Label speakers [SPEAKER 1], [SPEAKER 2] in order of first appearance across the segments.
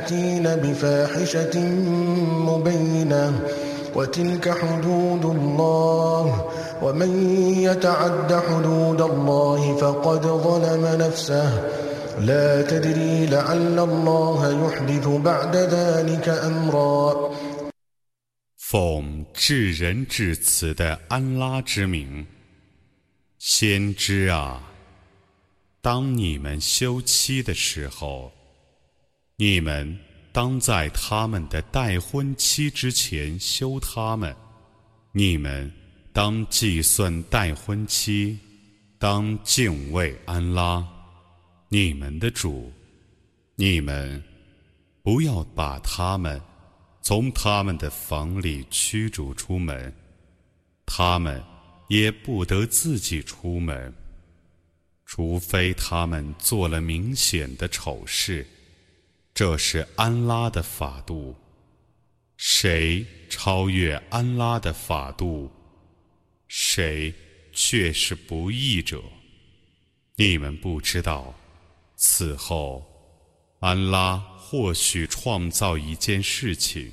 [SPEAKER 1] يأتين بفاحشة مبينة وتلك حدود الله ومن يتعد حدود الله فقد ظلم نفسه لا تدري لعل الله يحدث بعد ذلك أمرا 奉至仁
[SPEAKER 2] 至慈的安拉之名，先知啊，当你们休妻的时候。你们当在他们的待婚期之前休他们。你们当计算待婚期，当敬畏安拉，你们的主。你们不要把他们从他们的房里驱逐出门，他们也不得自己出门，除非他们做了明显的丑事。这是安拉的法度，谁超越安拉的法度，谁却是不义者。你们不知道，此后安拉或许创造一件事情。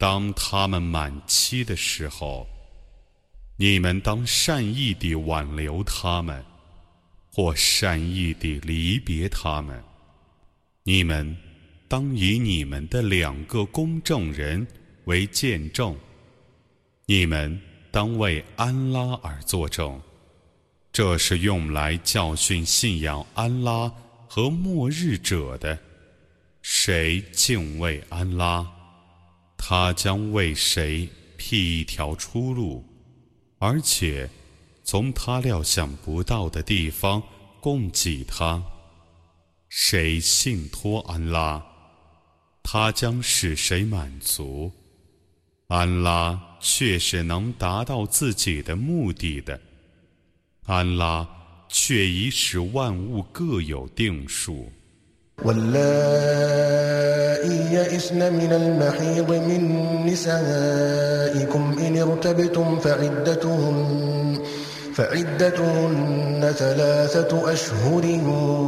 [SPEAKER 1] 当
[SPEAKER 2] 他们满期的时候，你们当善意地挽留他们，或善意地离别他们。你们当以你们的两个公证人为见证，你们当为安拉而作证。这是用来教训信仰安拉和末日者的。谁敬畏安拉，他将为谁辟一条出路，而且从他料想不到的地方供给他。谁信托安拉，他将使谁满足。安拉却是能达到自己的目的的。安拉却已使万物各有
[SPEAKER 1] 定数。واللائي يئسن من المحيض من نسائكم إن ارتبتم فعدتهن فعدتهن ثلاثة أشهر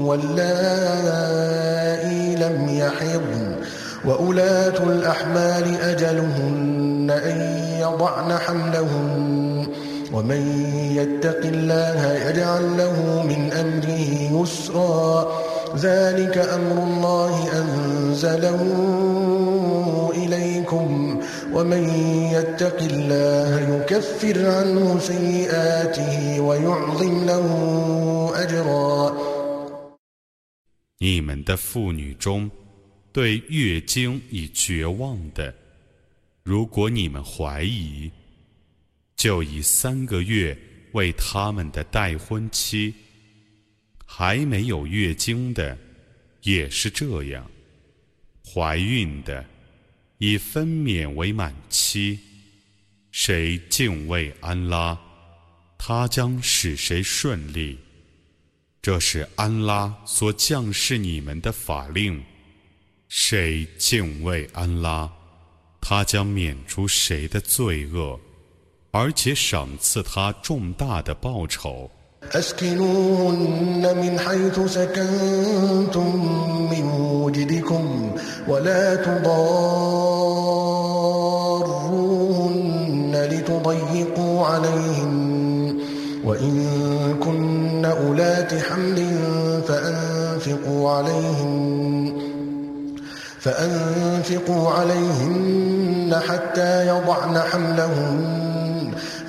[SPEAKER 1] واللائي لم يحضن وأولاة الأحمال أجلهن أن يضعن حملهن ومن يتق الله يجعل له من أمره يسرا ذلك أمر الله أنزله إليكم ومن يتق الله يكفر عنه سيئاته ويعظم له أجرا
[SPEAKER 2] 你们的妇女中，对月经已绝望的，如果你们怀疑，就以三个月为他们的待婚期。还没有月经的，也是这样。怀孕的，以分娩为满期。谁敬畏安拉，他将使谁顺利。这是安拉所降示你们的法令。谁敬畏安拉，他将免除谁的罪恶。أَسْكِنُوهُنَّ
[SPEAKER 1] من حيث سكنتم من وجدكم ولا تضاروهن لتضيقوا عليهن وإن كن أولات حمل فأنفقوا عليهن فأنفقوا عليهن حتى يضعن حملهن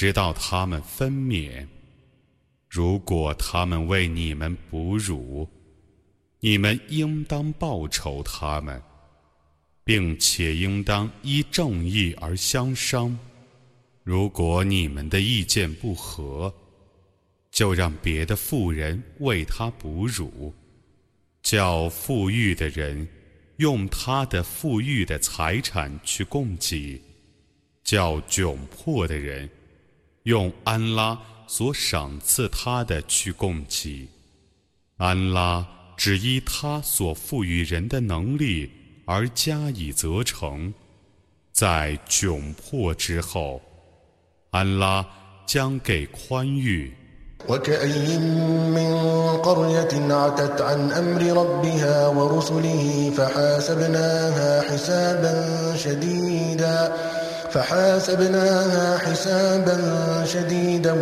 [SPEAKER 2] 直到他们分娩，如果他们为你们哺乳，你们应当报酬他们，并且应当依正义而相商。如果你们的意见不合，就让别的富人为他哺乳，叫富裕的人用他的富裕的财产去供给，叫窘迫的人。用安拉所赏赐他的去供给，安拉只依他所赋予人的能力而加以责成，在窘迫之后，安拉将给宽裕。
[SPEAKER 1] فحاسبناها حسابا شديدا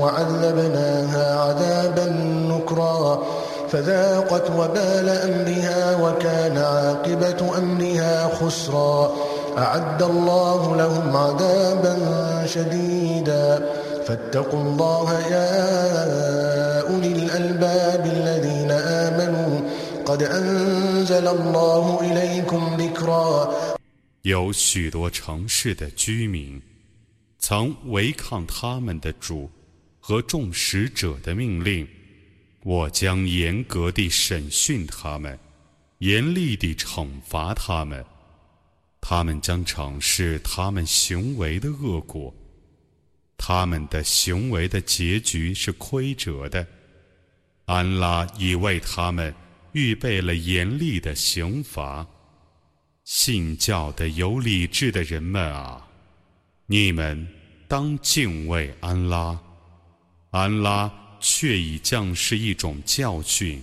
[SPEAKER 1] وعذبناها عذابا نكرا فذاقت وبال أمرها وكان عاقبة أمرها خسرا أعد الله لهم عذابا شديدا فاتقوا الله يا أولي الألباب الذين آمنوا قد أنزل الله إليكم ذكرا
[SPEAKER 2] 有许多城市的居民曾违抗他们的主和众使者的命令，我将严格地审讯他们，严厉地惩罚他们。他们将尝试他们行为的恶果，他们的行为的结局是亏折的。安拉已为他们预备了严厉的刑罚。信教的有理智的人们啊，你们当敬畏安拉，安拉却已降是一种教训。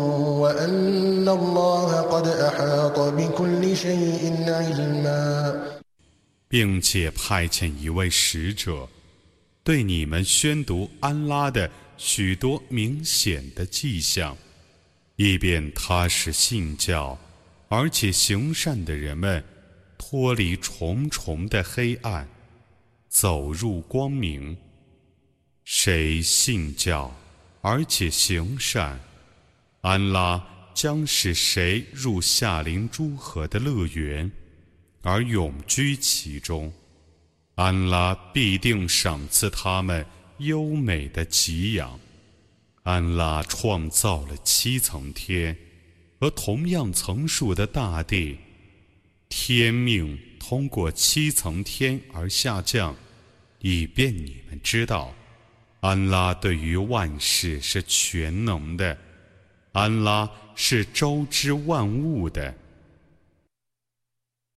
[SPEAKER 2] 并且派遣一位使者，对你们宣读安拉的许多明显的迹象，以便踏实信教，而且行善的人们脱离重重的黑暗，走入光明。谁信教，而且行善？安拉将使谁入夏林诸河的乐园，而永居其中？安拉必定赏赐他们优美的给养。安拉创造了七层天，和同样层数的大地。天命通过七层天而下降，以便你们知道，安拉对于万事是全能的。安拉是周知万物的。